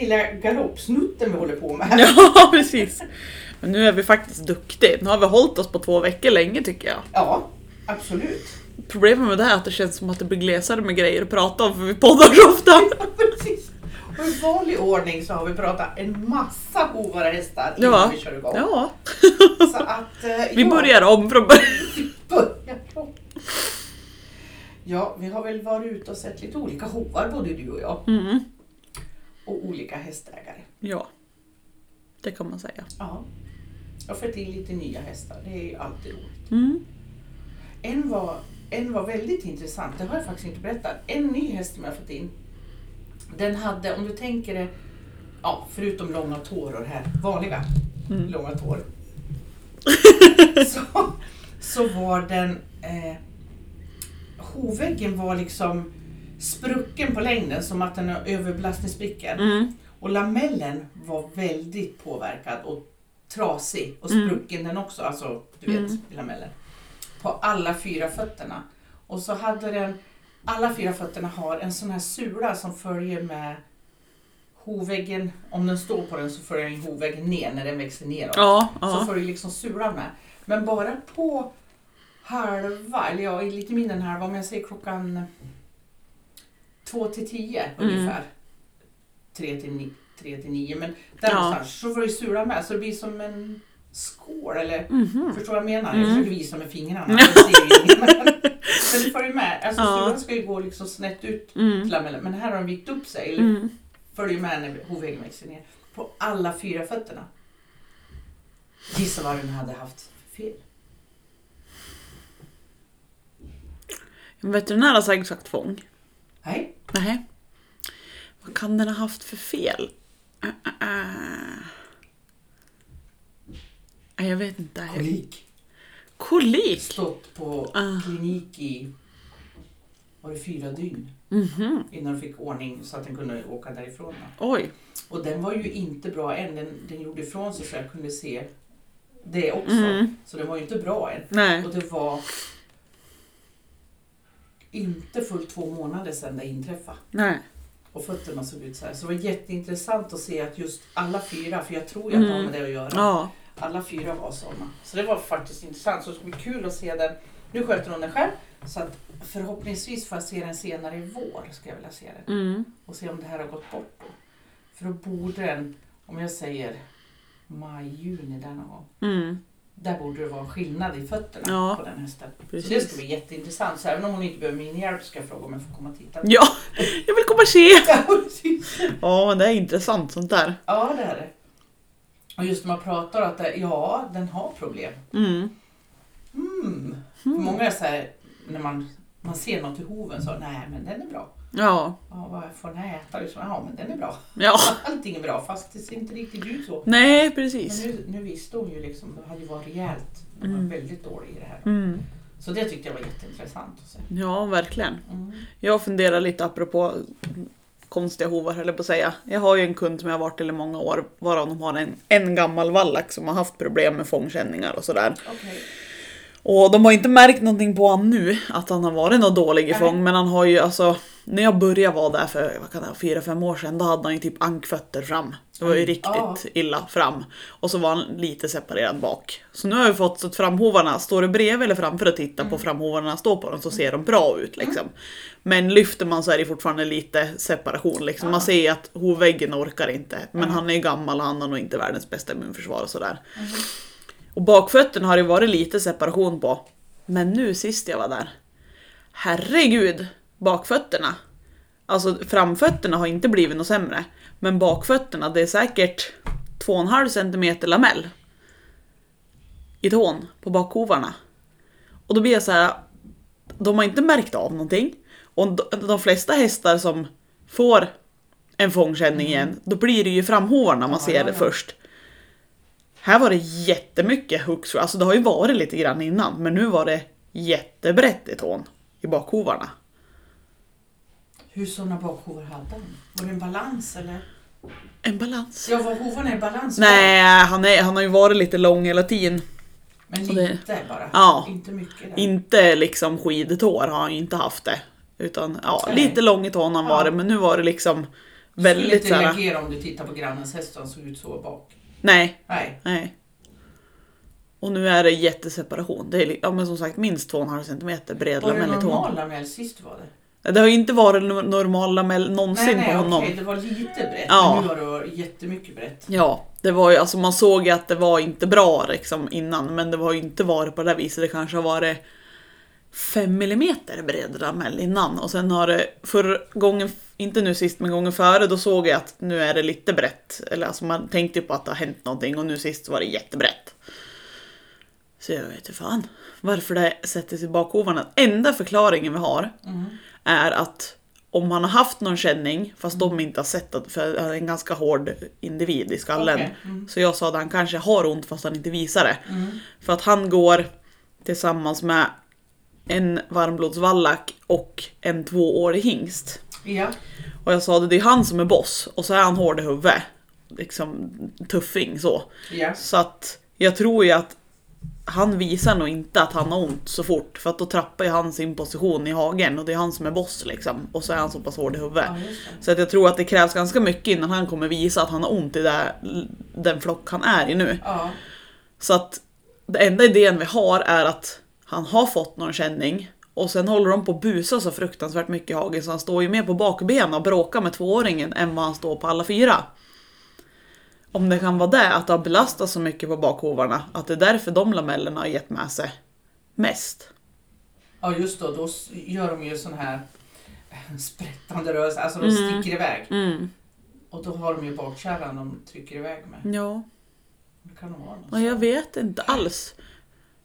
lilla galoppsnutten vi håller på med. Ja, precis. Men nu är vi faktiskt duktiga. Nu har vi hållit oss på två veckor länge tycker jag. Ja, absolut. Problemet med det här är att det känns som att det blir glesare med grejer att prata om för vi poddar så ofta. Ja, precis. Och i vanlig ordning så har vi pratat en massa hovare hästar innan Ja. vi kör igång. Ja, Så att, eh, vi ja, börjar om från början. Ja, vi har väl varit ute och sett lite olika hovar både du och jag. Mm. Och olika hästägare. Ja, det kan man säga. Ja. Jag har fått in lite nya hästar, det är ju alltid roligt. Mm. En var, en var väldigt intressant, det har jag faktiskt inte berättat. En ny häst som jag fått in. Den hade, om du tänker dig, ja, förutom långa tårar här, vanliga Mm. långa tår. så, så var den, eh, hovväggen var liksom sprucken på längden som att den har överbelastningssprickor. Mm. Och lamellen var väldigt påverkad och trasig och Mm. sprucken den också, alltså du vet Mm. lamellen. På alla fyra fötterna. Och så hade den, alla fyra fötterna har en sån här sula som följer med hovväggen, om den står på den så följer den hovväggen ner när den växer neråt. Ja, Så ja. följer liksom sulan med. Men bara på halva, eller ja lite mindre än halva, om jag säger klockan två till tio Mm. ungefär. Tre till, ni, tre till nio, men där Ja. någonstans så får du sula med så det blir som en skål eller Mhm. Förstår du vad jag menar? Mm. Jag försöker visa med fingrarna. ju men, men det följer med. Alltså Ja. sulan ska ju gå liksom snett ut till Mm. lamellen, men här har den vikt upp sig. Eller Mm. följer med när hovväggen växer ner. På alla fyra fötterna. Gissa vad den hade haft för fel. Veterinär har säkert sagt fång. Nej. Vad kan den ha haft för fel? Äh, äh. Nej, Jag vet inte. kolik. Kolik? Stått på Ah. klinik i var det fyra dygn Mhm. innan de fick ordning så att den kunde åka därifrån. Oj. Och den var ju inte bra än. Den, den gjorde ifrån sig så jag kunde se det också. Mm. Så den var ju inte bra än. Nej. Och det var inte fullt två månader sedan det inträffade. Nej. Och fötterna såg ut så här. Så det var jätteintressant att se att just alla fyra, för jag tror ju att det har med det att göra. Ja. Alla fyra var sådana. Så det var faktiskt intressant. Så det ska bli kul att se den. Nu sköter hon den själv. Så att förhoppningsvis får jag se den senare i vår. Ska jag vilja se den. Mm. Och se om det här har gått bort då. För då borde den, om jag säger maj, juni där någon gång. Mm. Där borde det vara en skillnad i fötterna Ja, på den hästen. Så precis. det ska bli jätteintressant. Så även om hon inte behöver min hjälp ska jag fråga om jag får komma och titta. Ja, jag vill komma och se! Ja, det är intressant sånt där. Ja, det är det. Och just när man pratar att det, ja, den har problem. Mm. Mm. För många är så här, när man, man ser något i hoven så, nej men den är bra. Ja. Ja, vad får den äta? Liksom, ja, men den är bra. Ja. Allting är bra, fast det ser inte riktigt ut så. Nej, Men precis. nu, nu visste hon ju liksom, det hade ju varit rejält. De var Mm. väldigt dålig i det här. Mm. Så det tyckte jag var jätteintressant att se. Ja, verkligen. Mm. Jag funderar lite apropå konstiga hovar höll jag på att säga. Jag har ju en kund som jag har varit till i många år, varav de har en, en gammal vallack som har haft problem med fångkänningar och sådär. Okej. Och de har inte märkt någonting på han nu, att han har varit något dålig i fång, men han har ju alltså när jag började vara där för vad kan det, fyra fem år sedan, då hade han ju typ ankfötter fram. Det var ju Oj. riktigt illa fram. Och så var han lite separerad bak. Så nu har vi fått så att framhovarna, står det bredvid eller framför och tittar Mm. på framhovarna står på dem så ser de bra ut liksom. Men lyfter man så är det fortfarande lite separation liksom. Man ser att hovväggen orkar inte. Men Mm. han är ju gammal och han har nog inte världens bästa immunförsvar och sådär. Mhm. Och bakfötterna har det varit lite separation på. Men nu sist jag var där. Herregud, bakfötterna. Alltså framfötterna har inte blivit något sämre. Men bakfötterna, det är säkert 2,5 cm lamell. I tån på bakhovarna. Och då blir jag så här. De har inte märkt av någonting. Och de, flesta hästar som får en fångkänning igen, då blir det ju framhovarna man Ja, ser ja, det ja. först. Här var det jättemycket hooks, alltså det har ju varit lite grann innan, men nu var det jättebrett i tån, i bakhovarna. Hur sådana bakhovar hade han? Var det en balans eller? En balans. Ja, var hovarna i balans? Nej, han, är, han har ju varit lite lång hela tiden. Men Så det- lite bara? Ja. Inte mycket? Där. Inte liksom skidtår har han ju inte haft det. Utan ja, Nej. lite lång i tån han Ja. varit, men nu var det liksom väldigt Skulle inte reagera om du tittar på grannens häst och han såg ut så bak. Nej, Nej. nej. Och nu är det jätteseparation. Det är ja, men som sagt minst 2,5 cm bred Var det lamell i tån. normal lamell sist du var det? Det har ju inte varit no- normal lamell någonsin Nej, nej, på honom. okej, det var lite brett. Ja. Men nu har det jättemycket brett. Ja, det var ju, alltså man såg ju att det var inte bra liksom innan, men det var ju inte varit på det där viset. Det kanske har varit 5 mm bred lamell innan och sen har det för gången, inte nu sist men gången före, då såg jag att nu är det lite brett. Eller alltså man tänkte ju på att det har hänt någonting och nu sist var det jättebrett. Så jag vet inte fan varför det sätter sig i bakhovarna. Enda förklaringen vi har Mm. Är att om han har haft någon känning, fast de inte har sett att för han är en ganska hård individ i skallen. Okej, mm. Så jag sa att han kanske har ont fast han inte visar det. Mm. För att han går tillsammans med en varmblodsvallack och en tvåårig hingst. Ja. Och jag sa att det är han som är boss och så är han hård i huvudet. Liksom tuffing så. Ja. Så att jag tror ju att han visar nog inte att han har ont så fort för att då trappar ju han sin position i hagen och det är han som är boss liksom. Och så är han så pass hård i huvudet. ja. Så att jag tror att det krävs ganska mycket innan han kommer visa att han har ont i det, den flock han är i nu. Ja. Så att det enda idén vi har är att han har fått någon känning och sen håller de på att busa så fruktansvärt mycket i hagen så han står ju mer på bakbenen och bråkar med tvååringen än vad han står på alla fyra. Om det kan vara det, att det har belastat så mycket på bakhovarna, att det är därför de lamellerna har gett med sig mest. ja, just då. Då gör de ju sån här eh, sprättande rörelse. Alltså de sticker iväg. Mm. Och då har de ju bakkärran de trycker iväg med. Ja. Det kan de vara något Ja, jag vet inte alls.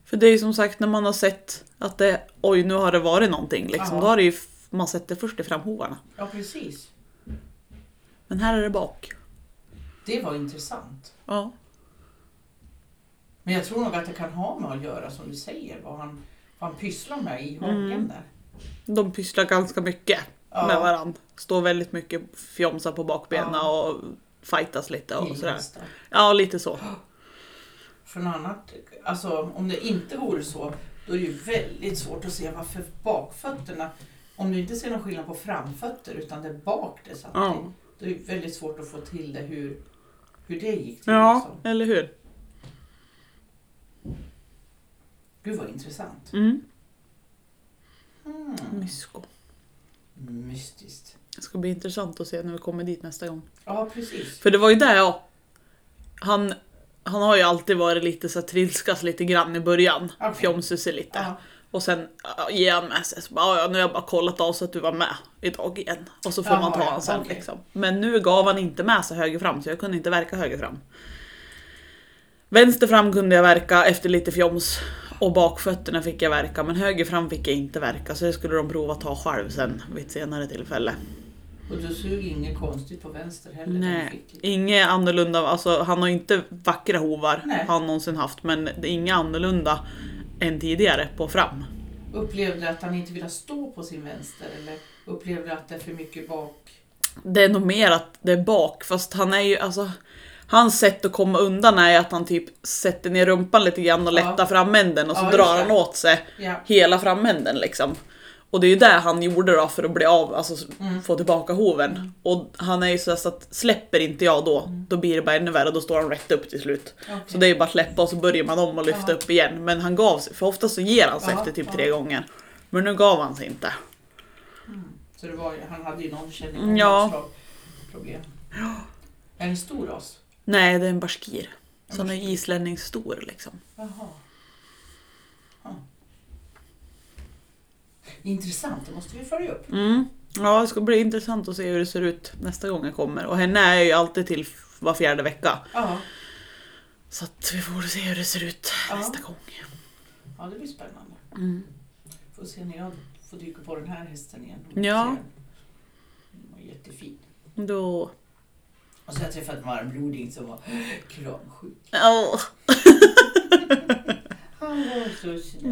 För det är ju som sagt när man har sett att det, oj nu har det varit någonting liksom, då har det ju man sett det först i framhovarna. Ja, precis. Men här är det bak. Det var intressant. Ja. Men jag tror nog att det kan ha med att göra som du säger. Vad han, vad han pysslar med i hagen Mm. där. De pysslar ganska mycket Ja. med varandra. Står väldigt mycket fjomsar på bakbenen Ja. och fightas lite och sådär. Ja, lite så. För något annat, alltså om det inte vore så, då är det ju väldigt svårt att se varför bakfötterna, om du inte ser någon skillnad på framfötter utan det är bak det satt Ja. då är det väldigt svårt att få till det hur, hur det gick till. Ja, Liksom. eller hur? Gud vad intressant. Mm. Mm. Mysko. Mystiskt. Det ska bli intressant att se när vi kommer dit nästa gång. Ja, precis. För det var ju där jag... Han, han har ju alltid varit lite så här, trilskas lite grann i början. Okej. Fjomsar sig lite. Ja. Och sen ja, ger han med sig. Så bara, "Ja, ja, nu har jag bara kollat av så att du var med idag igen. Och så får Jaha, man ta ja, han sen okej. liksom. Men nu gav han inte med sig höger fram så jag kunde inte verka höger fram. Vänster fram kunde jag verka efter lite fjoms. Och bakfötterna fick jag verka men höger fram fick jag inte verka så det skulle de prova ta själv sen vid ett senare tillfälle. Och du såg inget konstigt på vänster heller. Nej, inget annorlunda. Alltså, han har inte vackra hovar, Nej. han någonsin haft, men det är inget annorlunda än tidigare på fram. Upplevde att han inte ville stå på sin vänster eller upplevde att det är för mycket bak? Det är nog mer att det är bak, fast han är ju alltså... Hans sätt att komma undan är att han typ sätter ner rumpan lite grann och Ja. lättar framänden och så Ja, drar han åt sig Ja. hela framänden liksom. Och det är ju det han gjorde då för att bli av, alltså Mm. få tillbaka hoven. Och han är ju så här så att släpper inte jag då, då blir det bara ännu värre och då står han rätt upp till slut. Okej. Så det är ju bara att släppa och så börjar man om och lyfta Ja. upp igen. Men han gav sig, för ofta så ger han sig Ja, efter typ ja. tre gånger. Men nu gav han sig inte. Så det var, han hade ju någon känning Mm, av ja. problem. Är det en stor ras? Nej, det är en baskir. Så han är islänningsstor liksom. Jaha. Ja. Intressant, det måste vi följa upp. Mm. Ja, det ska bli intressant att se hur det ser ut nästa gång jag kommer. Och henne är ju alltid till var fjärde vecka. Ja, Så att vi får se hur det ser ut Ja. nästa gång. ja det blir spännande. Mm. Får se när jag får dyka på den här hästen igen. Ja. den. Var jättefin. Då... Och så har jag träffat en varmbroding som var kramsjuk. Åh. Han var så snäll.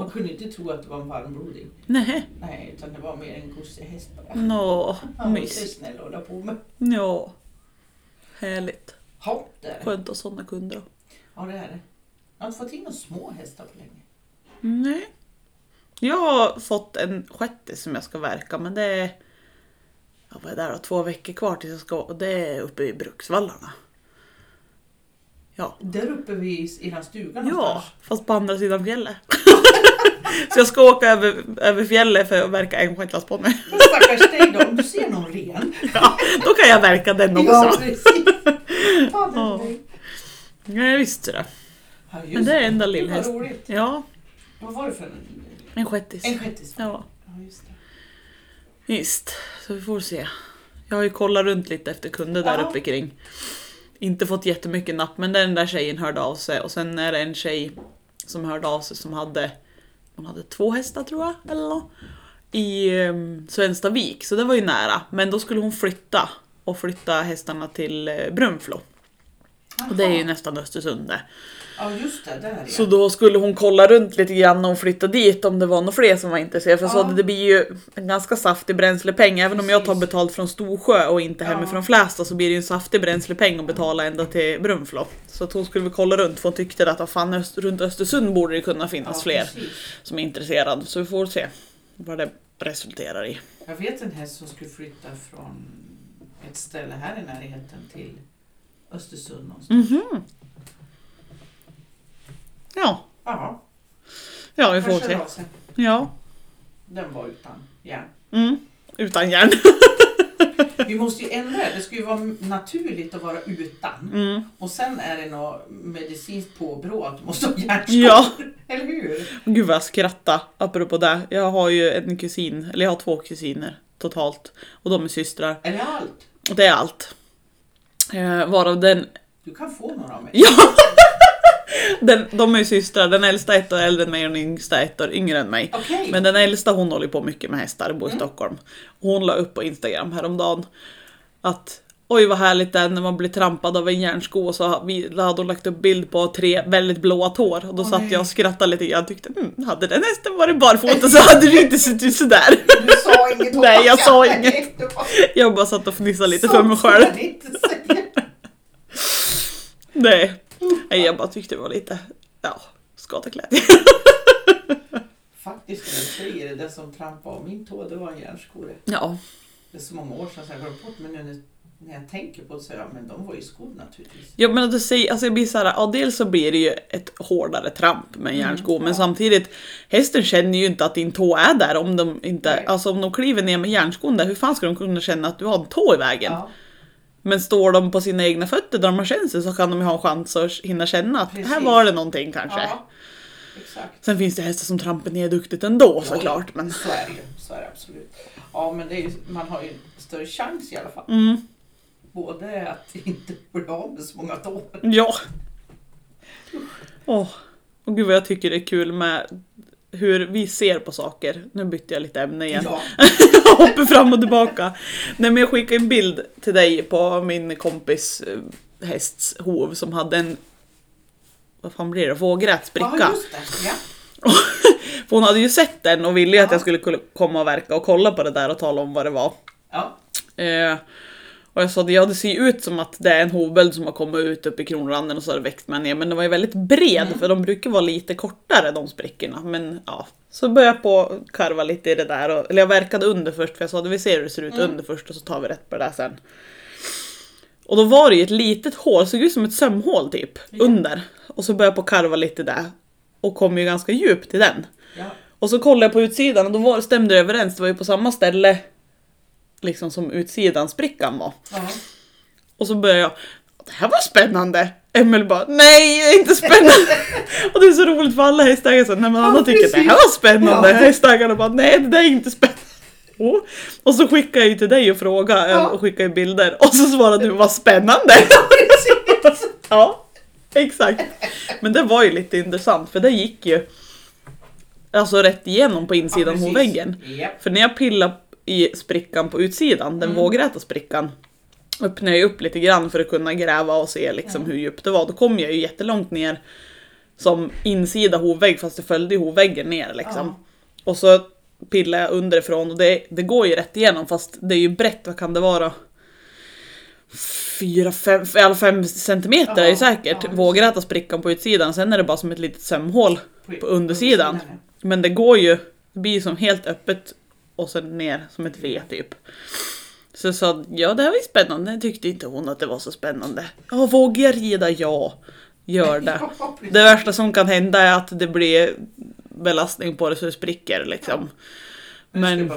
Man kunde inte tro att det var en varmbroding. Nej. Nej, utan det var mer en gossehäst bara. Nå. Han var så snäll att hålla på med. Ja. Härligt. Ja, det är det. Skönt att ha sådana kunder. Ja, det är det. Jag har inte fått in några små hästar på länge. Nej. Jag har fått en sjätte som jag ska verka men det är... jag var där då, två veckor kvar tills jag ska, och det är uppe i Bruksvallarna. Ja. Där uppe vid eran stuga Ja, någonstans. fast på andra sidan fjället. så jag ska åka över, över fjället för att verka en på mig. Stackars dig då, om du ser någon ren. Ja, då kan jag verka den Ja, också. precis. Fader Ja. dig. Ja, visst det. Ja, Men det är enda Gud, lillhäst. Vad roligt. Ja, Vad var det för en? en shettis. En shettis? Ja, Ja, just det. visst. Så vi får se. Jag har ju kollat runt lite efter kunder där Ja. uppe kring. Inte fått jättemycket napp, men den där tjejen hörde av sig och sen är det en tjej som hörde av sig som hade, hon hade två hästar tror jag, eller något, i um, Svenstavik, så det var ju nära. Men då skulle hon flytta och flytta hästarna till uh, Brunflo. Och det är ju nästan Östersund det. Ja, just det. Där Så ja. då skulle hon kolla runt lite grann när hon flyttade dit om det var några fler som var intresserade. För Ja. att det blir ju en ganska saftig bränslepeng. Även om jag tar Precis. betalt från Storsjö och inte Ja. hemifrån Flästa så blir det ju en saftig bränslepeng att betala ända till Brunflo. Så att hon skulle väl kolla runt för hon tyckte att fan, öst, runt Östersund borde det kunna finnas ja, fler precis. som är intresserade. Så vi får se vad det resulterar i. Jag vet en häst som skulle flytta från ett ställe här i närheten till Östersund någonstans. Mhm. Ja, Ja, ja vi får se. Ja. Den var utan järn. Mm. Utan järn. Vi måste ju ändra det. Det ska ju vara naturligt att vara utan. Mm. Och sen är det något medicinskt påbrå att du måste ha järnskor. Ja. Eller hur? Gud vad jag skrattade apropå det. Jag har ju en kusin, eller jag har två kusiner totalt. Och de är systrar. Eller allt. Och det är allt. Eh, varav den, Du kan få några av mig. ja! den, de är ju systrar, den äldsta ett år äldre än mig och den yngsta ett år yngre än mig. Okej. Men den äldsta hon håller på mycket med hästar bor i Mm. Stockholm. Hon la upp på Instagram häromdagen att Oj vad härligt det är när man blir trampad av en järnsko och så hade hon lagt upp bild på tre väldigt blåa tår och då Åh, satt nej. jag och skrattade lite och tyckte mm, hade den hästen varit barfota så hade det inte sett ut sådär. Du sa inget Nej, jag sa inget. Jag bara satt och fnissade lite Sånt för mig själv. Nej. Nej, jag bara tyckte det var lite, ja, skadeglädje. Faktiskt du säger det, det som trampade av min tå, det var en järnsko. det. Ja, Det är så många år sedan så jag glömt bort, men nu när- jag tänker på det så ja, men de var ju skor naturligtvis. Ja men att du säger, alltså jag blir såhär, ja dels så blir det ju ett hårdare tramp med en Mm, järnsko men ja. samtidigt hästen känner ju inte att din tå är där om de inte, Nej. alltså om de kliver ner med järnskon där, hur fan ska de kunna känna att du har en tå i vägen? Ja, Men står de på sina egna fötter där de har känt sig så kan de ju ha en chans att hinna känna att här Precis. var det någonting kanske. ja, exakt. Sen finns det hästar som trampar ner duktigt ändå Ja, såklart men Så är det ju, så är det absolut. Ja, men det är ju, man har ju större chans i alla fall. mm, Både att inte bli av med så många tår. ja. Åh, och gud vad jag tycker det är kul med hur vi ser på saker. Nu bytte jag lite ämne igen. Ja, hoppar fram och tillbaka. Nej men jag skickade en bild till dig på min kompis eh, hästs hov som hade en vad fan blir det? Vågrätsbricka. ja just det. Ja. För hon hade ju sett den och ville ju att Ja. jag skulle kull- komma och verka och kolla på det där och tala om vad det var. Ja. Eh, och jag sa att ja, det ser ju ut som att det är en hovböld som har kommit ut upp i kronranden och så har det växt med ner. Men den var ju väldigt bred Mm. för de brukar vara lite kortare de sprickorna. Men ja, så började jag på att karva lite i det där. Och, eller jag verkade under först för jag sa att vi ser hur det ser ut Mm. under först och så tar vi rätt på det där sen. Och då var det ju ett litet hål, såg ut som ett sömhål typ, Ja. under. Och så började jag på att karva lite där. Och kom ju ganska djupt i den. ja. Och så kollade jag på utsidan och då var, stämde det överens, det var ju på samma ställe liksom som utsidan sprickan var. ja. Och så började jag, det här var spännande. Emil bara, nej det är inte spännande. och det är så roligt för alla hästägare så, men Anna Ja, tycker att det här var spännande. Ja. Hästägarna bara, nej det där är inte spännande. Oh. Och så skickade jag ju till dig och frågade Ja. och skickade bilder och så svarade du, vad spännande. Ja, exakt. Men det var ju lite intressant för det gick ju alltså rätt igenom på insidan precis. av väggen. Japp. För när jag pillade i sprickan på utsidan, den Mm. vågräta sprickan, öppnade jag upp lite grann för att kunna gräva och se liksom hur djupt det var. Då kom jag ju jättelångt ner som insida hovvägg fast det följde hovväggen ner liksom. Och så pillade jag underifrån och det, det går ju rätt igenom fast det är ju brett, vad kan det vara? Fyra, fem, alla fem centimeter är det säkert. ja, Vågräta sprickan på utsidan, sen är det bara som ett litet sömhål på undersidan. ja. Men det går ju, det blir som helt öppet och sen ner som ett V typ. Så jag sa ja det här var ju spännande. Tyckte inte hon att det var så spännande. Ja, vågar jag rida? Ja, gör det. Det värsta som kan hända är att det blir belastning på det så det spricker liksom. Men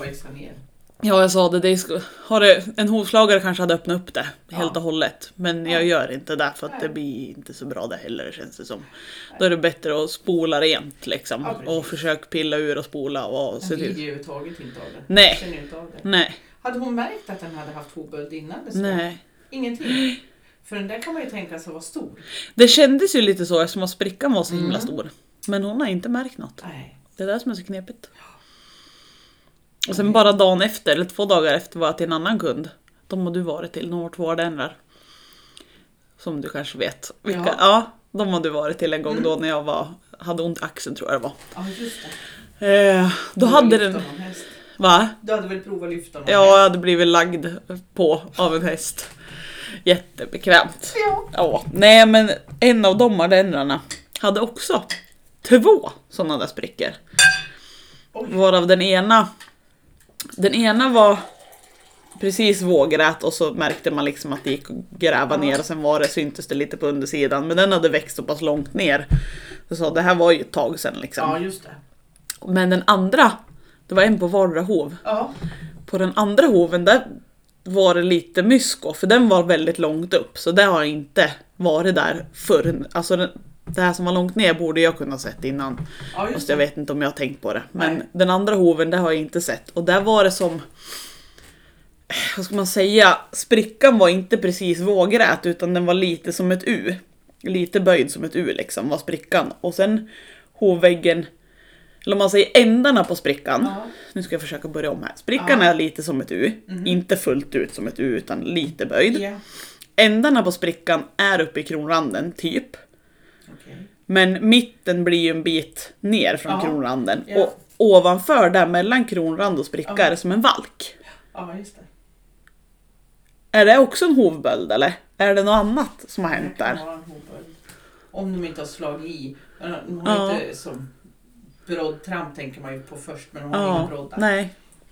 det. Ja, jag sa det. det har det, en hovslagare kanske hade öppnat upp det helt Ja. och hållet. Men jag Ja. gör inte det för att det blir inte så bra det heller känns det som. Då är det bättre att spola rent liksom. Ja, och försöka pilla ur och spola och se till. ju överhuvudtaget inte av det. Nej. Inte av det. Nej, Hade hon märkt att den hade haft hovböld innan? Det nej. Ingenting. För den där kan man ju tänka sig vara stor. Det kändes ju lite så eftersom att sprickan var så himla Mm. stor. Men hon har inte märkt något. Nej. Det är det som är så knepigt. Och sen bara dagen efter, eller två dagar efter var jag till en annan kund. De har du varit till, de har två ardenner. Som du kanske vet. Vilka? Ja. Ja. de har du varit till en gång Mm. då när jag var, hade ont i axeln tror jag det var. Ja, just det. Eh, då Du hade den... Va? Du hade väl provat lyfta någon Ja, jag hade blivit lagd på av en häst. Jättebekvämt. Ja. Ja, nej men en av de ardennerna hade också två sådana där sprickor. Oj. Varav den ena, den ena var precis vågrät och så märkte man liksom att det gick att gräva ner och sen var det, syntes det lite på undersidan. Men den hade växt så pass långt ner. Så sa det här var ju ett tag sedan liksom. Ja, just det. Men den andra, det var en på vardera hov. Ja. På den andra hoven där var det lite mysko för den var väldigt långt upp så det har inte varit där förrän. Alltså den, det här som var långt ner borde jag kunna sett innan. ja, Fast jag vet inte om jag har tänkt på det. Men Nej. den andra hoven det har jag inte sett. Och där var det som... Vad ska man säga? Sprickan var inte precis vågrät utan den var lite som ett U. Lite böjd som ett U liksom var sprickan. Och sen hovväggen, eller om man säger ändarna på sprickan. Ja. Nu ska jag försöka börja om här. Sprickan Ja. är lite som ett U. Mhm. Inte fullt ut som ett U utan lite böjd. Ja. Ändarna på sprickan är uppe i kronranden, typ. Men mitten blir ju en bit ner från Ja. kronranden. Ja. Och ovanför där mellan kronrand och spricka Ja. är det som en valk. Ja, just det. Är det också en hovböld eller? Är det något annat som har hänt där? Om de inte har slagit i. De har Ja. inte som broddtramp tänker man ju på först men de har Ja, broddar. nej.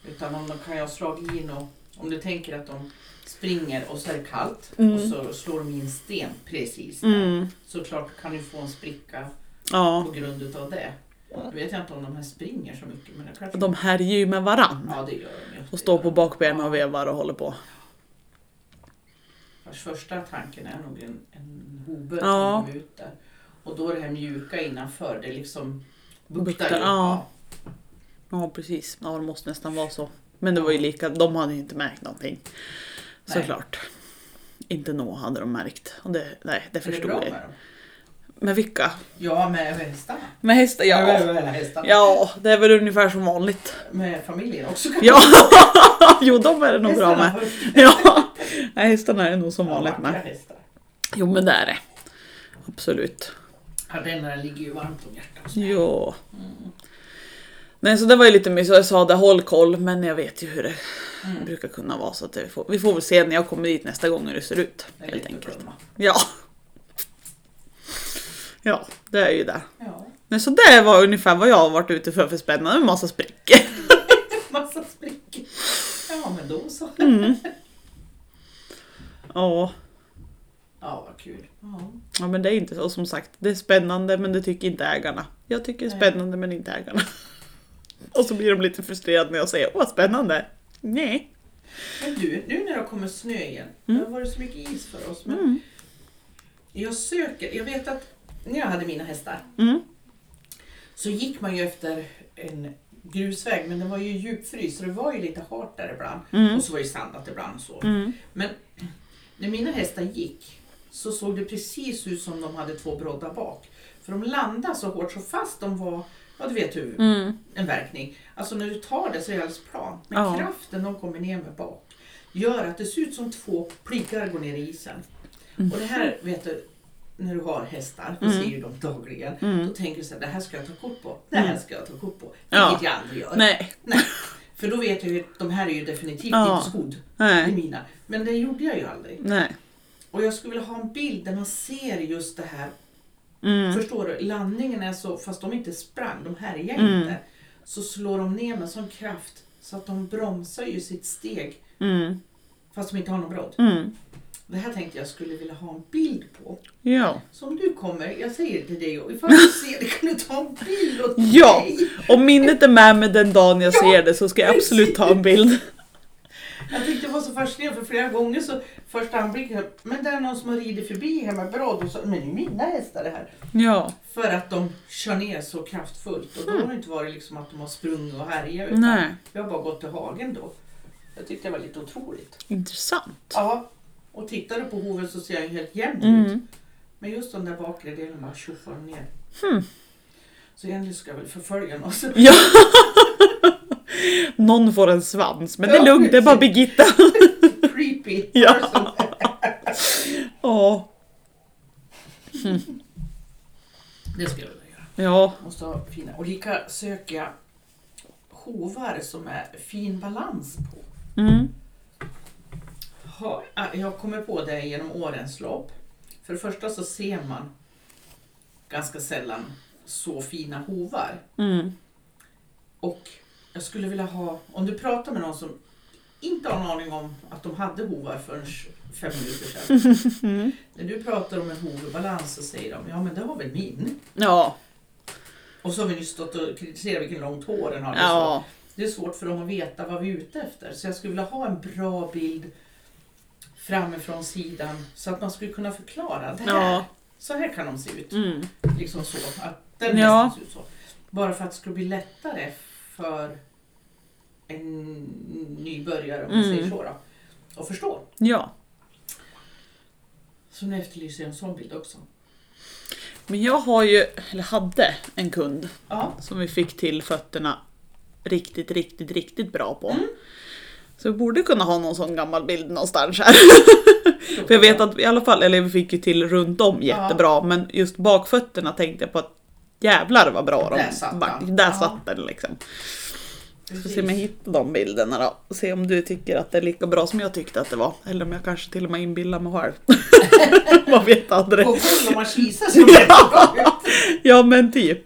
Utan om de kan ha slagit in och om du tänker att de springer och så är det kallt Mm. och så slår de i en sten precis där. Mm. Såklart kan du få en spricka Ja. på grund utav det. Nu vet jag inte om de här springer så mycket men det kanske... De härjer ju med varann. Ja det gör de. Och står på bakbenen och vevar och håller på. Fast första tanken är nog en, en hovböld Ja. som kommer ut där. Och då det här mjuka innanför, det liksom buktar Buktar, ju. ja. Ja precis, ja det måste nästan vara så. Men det var ju lika, de hade ju inte märkt någonting. Nej. Såklart. Inte nå hade de märkt. Det, nej, det förstod jag. med vilka? Ja, med hästarna. Med hästar? Ja. Med, hästarna. Ja, det är väl ungefär som vanligt. Med familjen också. Ja, jo de är det nog bra med. Ja, nej, hästarna är det nog som Ja, vanligt med. hästar. Jo men det är det. Absolut. Ardennerna ligger ju varmt om hjärtat. Ja. Mm. Nej så det var ju lite mysigt. Jag sa det håll koll men jag vet ju hur det Mm. brukar kunna vara så att vi får, vi får väl se när jag kommer dit nästa gång hur det ser ut. Det Helt enkelt. blomma. Ja. Ja, det är ju det. Ja, Men så det var ungefär vad jag har varit ute för för spännande med massa sprickor. massa sprickor. Ja, men då så. Mm. Ja. Ja, vad kul. Ja. ja, men det är inte så som sagt. Det är spännande men det tycker inte ägarna. Jag tycker det är Nej. spännande men inte ägarna. Och så blir de lite frustrerade när jag säger åh spännande. Nej. Men du, nu när det kommer snö igen. Mm. Det har varit så mycket is för oss. Men Mm. jag söker, jag vet att när jag hade mina hästar Mm. så gick man ju efter en grusväg men den var ju djupfryst så det var ju lite halt där ibland. Mm. Och så var det sandat ibland och så. Mm. Men när mina hästar gick så såg det precis ut som de hade två broddar bak. För de landade så hårt så fast de var, ja du vet hur, Mm. en verkning. Alltså när du tar det så är det alldeles plan. Men Ja. kraften de kommer ner med bak gör att det ser ut som två pliggar går ner i isen. Och det här vet du, när du har hästar, du Mm. ser ju dem dagligen. Mm. Då tänker du så här, det här ska jag ta kort på. Det här Mm. ska jag ta kort på. Ja. Vilket jag aldrig gör. Nej. Nej. För då vet jag ju att de här är ju definitivt Ja. inte skodd. Nej. mina. Men det gjorde jag ju aldrig. Nej. Och jag skulle vilja ha en bild där man ser just det här. Mm. Förstår du? Landningen är så, fast de inte sprang, de härjar Mm. inte. Så slår de ner med sån kraft så att de bromsar ju sitt steg Mm. Fast de inte har någon brodd. Mm. Det här tänkte jag skulle vilja ha en bild på. Ja. Så om du kommer, jag säger det till dig och ifall du ser det kan du ta en bild åt Ja. mig. Om minnet är med mig den dagen jag Ja, ser det så ska jag absolut ta en bild. Jag tyckte det var så fascinerande för flera gånger så första anblicken, men det är någon som har ridit förbi med brodd och så, men det är mina hästar det här. Ja. För att de kör ner så kraftfullt och då har det inte varit liksom att de har sprungit och härjat utan Nej. jag har bara gått till hagen då. Jag tyckte det var lite otroligt. Intressant. Ja, och tittar du på hoven så ser jag helt jämn ut. Mm. Men just den där bakre delen bara tjoffar ner. Hmm. Så egentligen ska jag väl förfölja någon. Ja. Någon får en svans, men det är lugnt, det är bara Birgitta. creepy Ja. Ja. Det ska jag väl göra. Ja. Måste ha fina. Och lika söker jag hovar som är fin balans på. Mm. Ha, ah, jag kommer på det genom årens lopp. För det första så ser man ganska sällan så fina hovar. Mm. Och jag skulle vilja ha, om du pratar med någon som inte har en aning om att de hade hovar förrän fem minuter sedan. När du pratar om en hoverbalans så säger de, ja men det har väl min. Ja. Och så har vi nyss stått och kritiserat vilken långt hår den har. Ja. Det är svårt för dem att veta vad vi är ute efter. Så jag skulle vilja ha en bra bild framifrån sidan så att man skulle kunna förklara. Det här, Ja. Så här kan de se ut. Mm. Liksom så. Att den Ja. ser ut så. Bara för att det ska bli lättare för en nybörjare, om man Mm. säger så, då, att förstå. Ja. Så nu efterlyser jag en sån bild också. Men jag har ju, eller hade en kund Ja, som vi fick till fötterna riktigt, riktigt, riktigt bra på. Mm. Så vi borde kunna ha någon sån gammal bild någonstans här. För jag vet att i alla fall, eller vi fick ju till runt om jättebra, men just bakfötterna tänkte jag på att jävlar vad bra de Där satt. Där Ja. satt den liksom. Precis. se om jag hittar de bilderna då. Och se om du tycker att det är lika bra som jag tyckte att det var. Eller om jag kanske till och med inbillar mig själv. Man vet aldrig. På full om man kisar så ut. Ja men typ.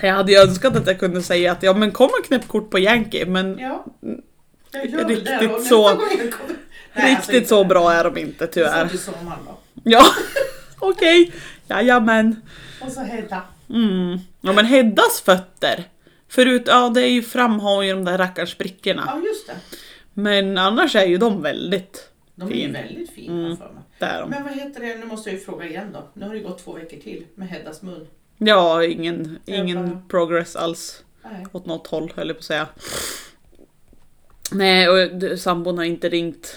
Jag hade ju önskat att jag kunde säga att ja men kom och knäpp kort på Yankee men Ja. Riktigt så- Nej, alltså riktigt så bra är de inte tyvärr. Ja, okej. Jajamän. Och så Hedda. Mm. Ja men Heddas fötter. Förut, ja det är ju fram har ju de där rackars sprickorna. Ja, just det. Men annars är ju de väldigt De är ju väldigt fina Mm. för mig. där de. Men vad heter det, nu måste jag ju fråga igen då. Nu har det gått två veckor till med Heddas mun. Ja, ingen, ingen bara- progress alls. Nej. åt något håll höll jag på att säga. Nej, och d- sambon har inte ringt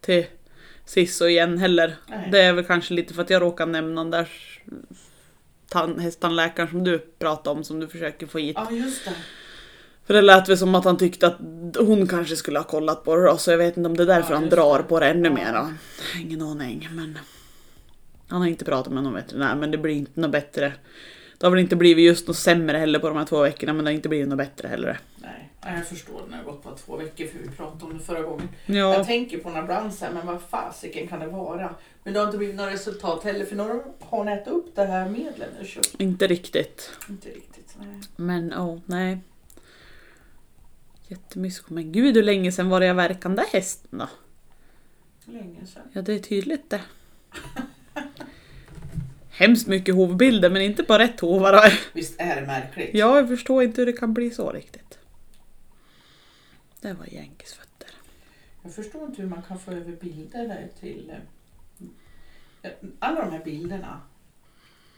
till Sisso igen heller. Nej. Det är väl kanske lite för att jag råkar nämna den där tan- hästtandläkaren som du pratade om som du försöker få hit. Ja, just det. För det lät väl som att han tyckte att hon kanske skulle ha kollat på det då, så jag vet inte om det är därför Ja, han drar det. på det ännu mer. Då. Ingen aning, men han har inte pratat med någon veterinär, men det blir inte något bättre. Det har väl inte blivit just något sämre heller på de här två veckorna, men det har inte blivit något bättre heller. Jag förstår. Det har gått bara två veckor för vi pratade om det förra gången. Ja. Jag tänker på några ibland så här, men vad fasiken kan det vara? Men det har inte blivit några resultat heller för några har ni ätit upp det här medlet nu. Så Inte riktigt. inte riktigt. Nej. Men åh, nej. Jättemysko. Men gud hur länge sedan var det jag verkade den där hästen då? Länge sedan. Ja det är tydligt det. Hemskt mycket hovbilder men inte på rätt hovar. Visst är det märkligt? Ja, jag förstår inte hur det kan bli så riktigt. Det var Yankees fötter. Jag förstår inte hur man kan få över bilder där till... eh, Alla de här bilderna.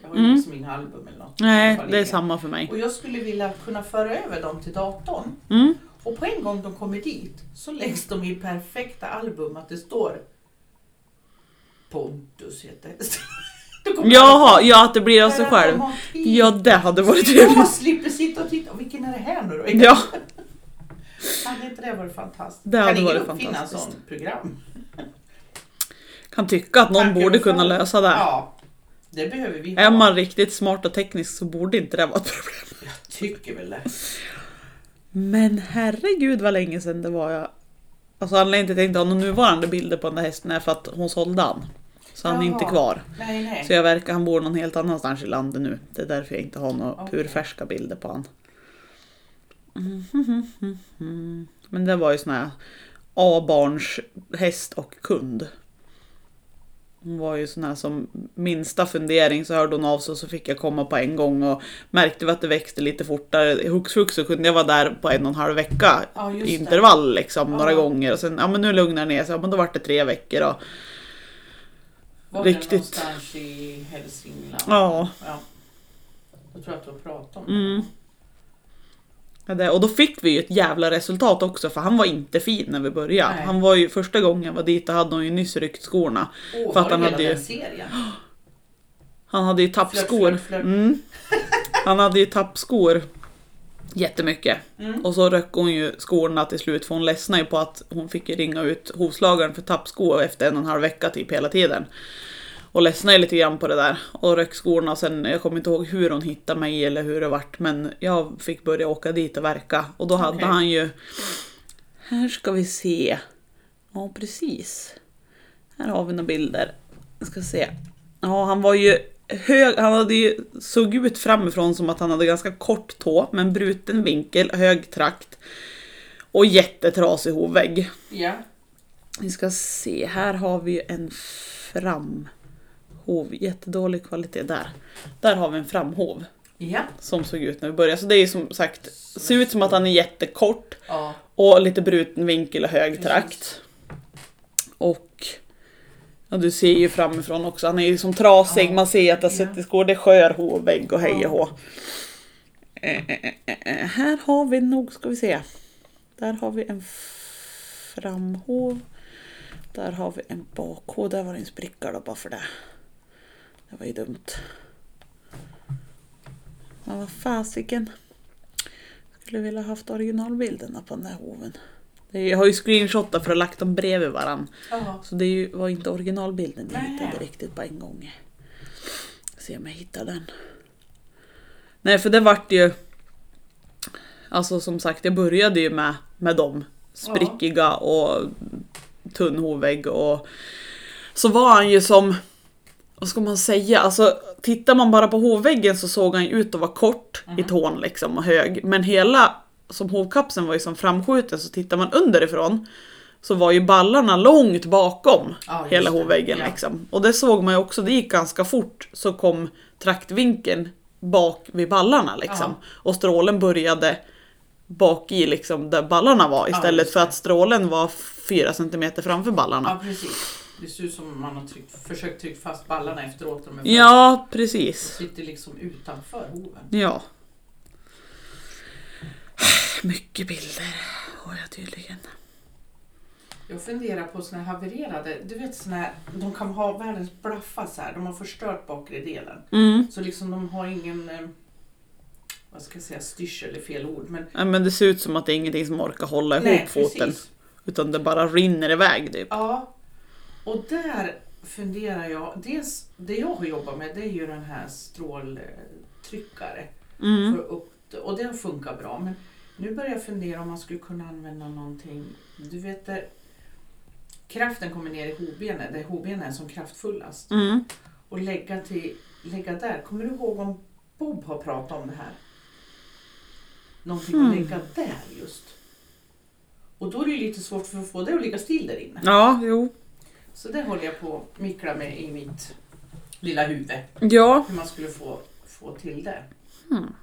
Jag har ju Mm. liksom inga album eller något. Nej, det är samma för mig. Och jag skulle vilja kunna föra över dem till datorn. Mm. Och på en gång de kommer dit så läggs de i perfekta album att det står Pontus heter Jaha, ja att det blir av sig jag- själv. Ja, det hade varit Jag trevligt. slipper sitta och titta. Och vilken är det här nu då? Ja, Hade inte det varit fantastiskt? Det hade kan ingen varit uppfinna en fantastiskt. sån program? kan tycka att någon Tack, borde kunna lösa det. Ja, det behöver vi ha. Är man riktigt smart och teknisk så borde inte det vara ett problem. Jag tycker väl det. Men herregud vad länge sedan det var jag... Alltså anledningen till att jag inte har några nuvarande bilder på den där hästen är för att hon sålde han. Så han är inte kvar. Nej, nej. Så jag verkar han bor någon helt annanstans i landet nu. Det är därför jag inte har några Okej. purfärska bilder på han. Mm, mm, mm, mm. Men det var ju såna här A-barns häst och kund. Hon var ju sån här som minsta fundering så hörde hon av sig och så fick jag komma på en gång och märkte vi att det växte lite fortare. Hux flux så kunde jag vara där på en och en halv vecka Ja, intervall liksom några Ja. gånger och sen ja men nu lugnar det ner sig, ja men då vart det tre veckor och Var Riktigt. det någonstans i Hälsingland? Ja. ja. Jag tror att du har pratat om det. Mm. Och då fick vi ju ett jävla resultat också för han var inte fin när vi började. Nej. Han var ju första gången jag var dit och hade hon ju nyss ryckt skorna. Åh, För att han hade ju-? Han hade ju tappskor. Mm. Han hade ju tappskor jättemycket. Mm. Och så röck hon ju skorna till slut för hon ledsnade ju på att hon fick ringa ut hovslagaren för tappsko efter en och en halv vecka typ hela tiden. Och ledsnade lite grann på det där och röck skorna och sen, jag kommer inte ihåg hur hon hittade mig eller hur det vart men jag fick börja åka dit och verka och då hade Okej. han ju Här ska vi se. Ja precis. Här har vi några bilder. Jag ska se. Ja han var ju hög, han hade ju såg ut framifrån som att han hade ganska kort tå men bruten vinkel, hög trakt och jättetrasig hovvägg. Ja. Vi ska se, här har vi ju en framhov. Jättedålig kvalitet där. Där har vi en framhov Ja. som såg ut när vi började. Så det är ju som sagt, ser ut som att han är jättekort ja. och lite bruten vinkel och hög trakt. Och ja, du ser ju framifrån också, han är ju som trasig, Ja. man ser att det suttit skor, det är skör hovvägg och hej och hå. Eh, eh, eh, eh, Här har vi nog, ska vi se. Där har vi en framhov. Där har vi en bakhov, där var det en spricka då bara för det. Det var ju dumt. Men vad fasiken. Skulle vilja haft originalbilderna på den här hoven. Jag har ju screenshotat för att lagt dem bredvid varann. ja. Så det ju, var inte originalbilden jag hittade riktigt på en gång. Se om jag hittar den. Nej för det vart ju... Alltså som sagt jag började ju med, med dem. Sprickiga och tunn hovvägg och... Så var han ju som... Vad ska man säga? Alltså tittar man bara på hovväggen så såg han ju ut att vara kort i tån liksom och hög. Men hela som hovkapseln var ju som framskjuten så tittar man underifrån så var ju ballarna långt bakom just hela hovväggen. Ja. Liksom. Och det såg man ju också, det gick ganska fort så kom traktvinkeln bak vid ballarna liksom. Ja. Och strålen började bak i liksom där ballarna var istället just för att strålen var 4 cm framför ballarna. Det ser ut som man har tryckt, försökt trycka fast ballarna efteråt. De Ja, De precis. sitter liksom utanför hoven. Ja. Mycket bilder har jag tydligen. Jag funderar på såna här havererade, du vet såna här, de kan ha världens blaffa så här, de har förstört bakre delen. Mm. Så liksom de har ingen, eh, vad ska jag säga, styrsel är fel ord. Men Ja, men det ser ut som att det är ingenting som orkar hålla ihop nej, foten. precis. Utan det bara rinner iväg typ. Ja, och där funderar jag, dels det jag har jobbat med det är ju den här stråltryckare. Mm. För upp, och det har funkat bra. Men nu börjar jag fundera om man skulle kunna använda någonting, du vet där kraften kommer ner i hovbenet, där hovbenet är som kraftfullast. Mm. Och lägga, till, lägga där. Kommer du ihåg om Bob har pratat om det här? Någonting Hmm. att lägga där just. Och då är det lite svårt för att få det att ligga still där inne. Ja, jo. Så det håller jag på att mickla med i mitt lilla huvud. Ja. Hur man skulle få, få till det. Hmm.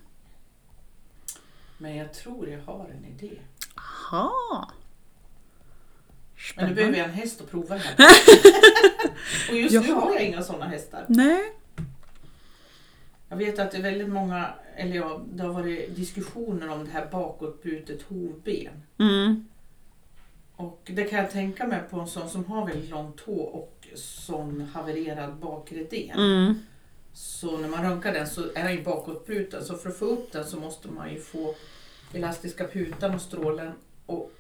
Men jag tror jag har en idé. Aha. Men nu Spännande. behöver jag en häst att prova här. Och just nu Jaha. har jag inga sådana hästar. Nej. Jag vet att det är väldigt många, eller ja, det har varit diskussioner om det här bakåtbrutet hovben. Mm. Och det kan jag tänka mig på en sån som har väldigt lång tå och sån havererad bakre del. Mm. Så när man röntgar den så är den ju bakåtbruten. Så för att få upp den så måste man ju få elastiska putan och strålen och,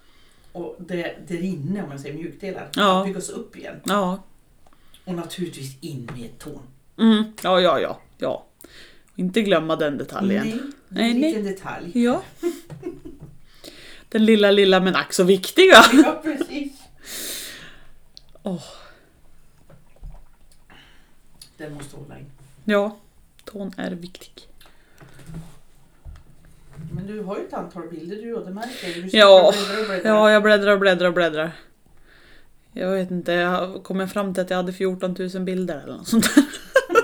och det, det rinner, om man säger mjukdelar, Ja. att byggas upp igen. Ja. Och naturligtvis in med tån. Mm. Ja, ja, ja. ja. Inte glömma den detaljen. Nej, en liten detalj. Ja. Den lilla, lilla men ack så viktiga. Ja, precis. Åh. Den måste hålla in. Ja. Tån är viktig. Men du har ju ett antal bilder du och det märker. Du Ja. sitter och bläddrar och bläddrar. Ja, jag bläddrar och bläddrar och bläddrar. Jag vet inte, jag kom fram till att jag hade 14 000 bilder eller något sånt där.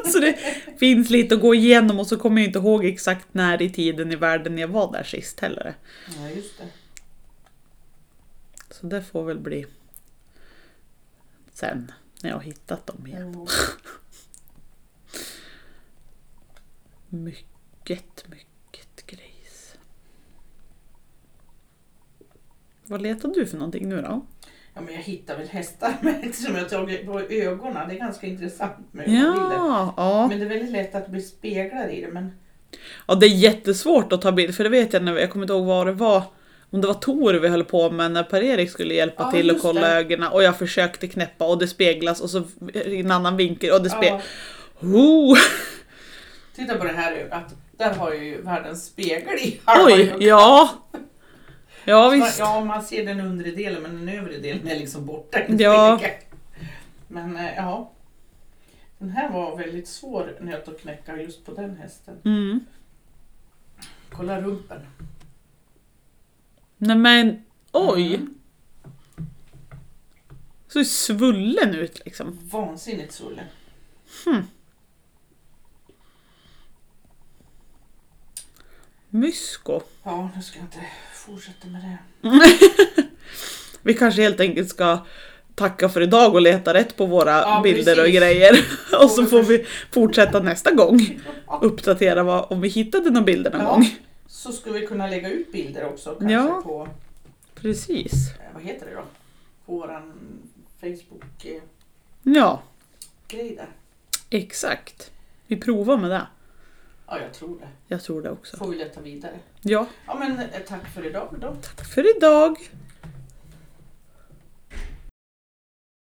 Så det finns lite att gå igenom och så kommer jag inte ihåg exakt när i tiden i världen jag var där sist heller. ja, just det. Så det får väl bli sen när jag har hittat dem igen. Jo. Mycket, mycket grejs. Vad letar du för någonting nu då? Ja, men jag hittar väl hästar med, som jag tagit på ögonen. Det är ganska intressant med. Ja, ja. Men det är väldigt lätt att bli speglad i det. Men Ja, det är jättesvårt att ta bild, för det vet jag när jag kommer inte ihåg vad det var. Om det var Tor vi höll på med när Per-Erik skulle hjälpa Ja, till och kolla det. ögonen och jag försökte knäppa och det speglas och så i en annan vinkel och det ja, speglas. Oh, titta på det här ögat. Där har jag ju världens spegel i halva oj, ögat. ja. Ja visst. Ja, man ser den undre delen men den övre delen är liksom borta. Ja. Men eh, ja. Den här var väldigt svår nöt att knäcka just på den hästen. Mm. Kolla rumpen. Nej men, oj. Mm. Så svullen ut liksom. Vansinnigt svullen. Mysko. Ja, nu ska jag inte fortsätta med det. Vi kanske helt enkelt ska tacka för idag och leta rätt på våra Ja, bilder och precis. grejer. Och så får vi fortsätta nästa gång. Uppdatera vad, om vi hittade några bilder någon Ja. gång. Så skulle vi kunna lägga ut bilder också kanske Ja. på, Precis. eh, vad heter det då? På våran Facebook-grej Ja, där. exakt. Vi provar med det. Ja, jag tror det. Jag tror det också. Får vi leta vidare. Ja, Ja, men eh, tack för idag då. tack för idag.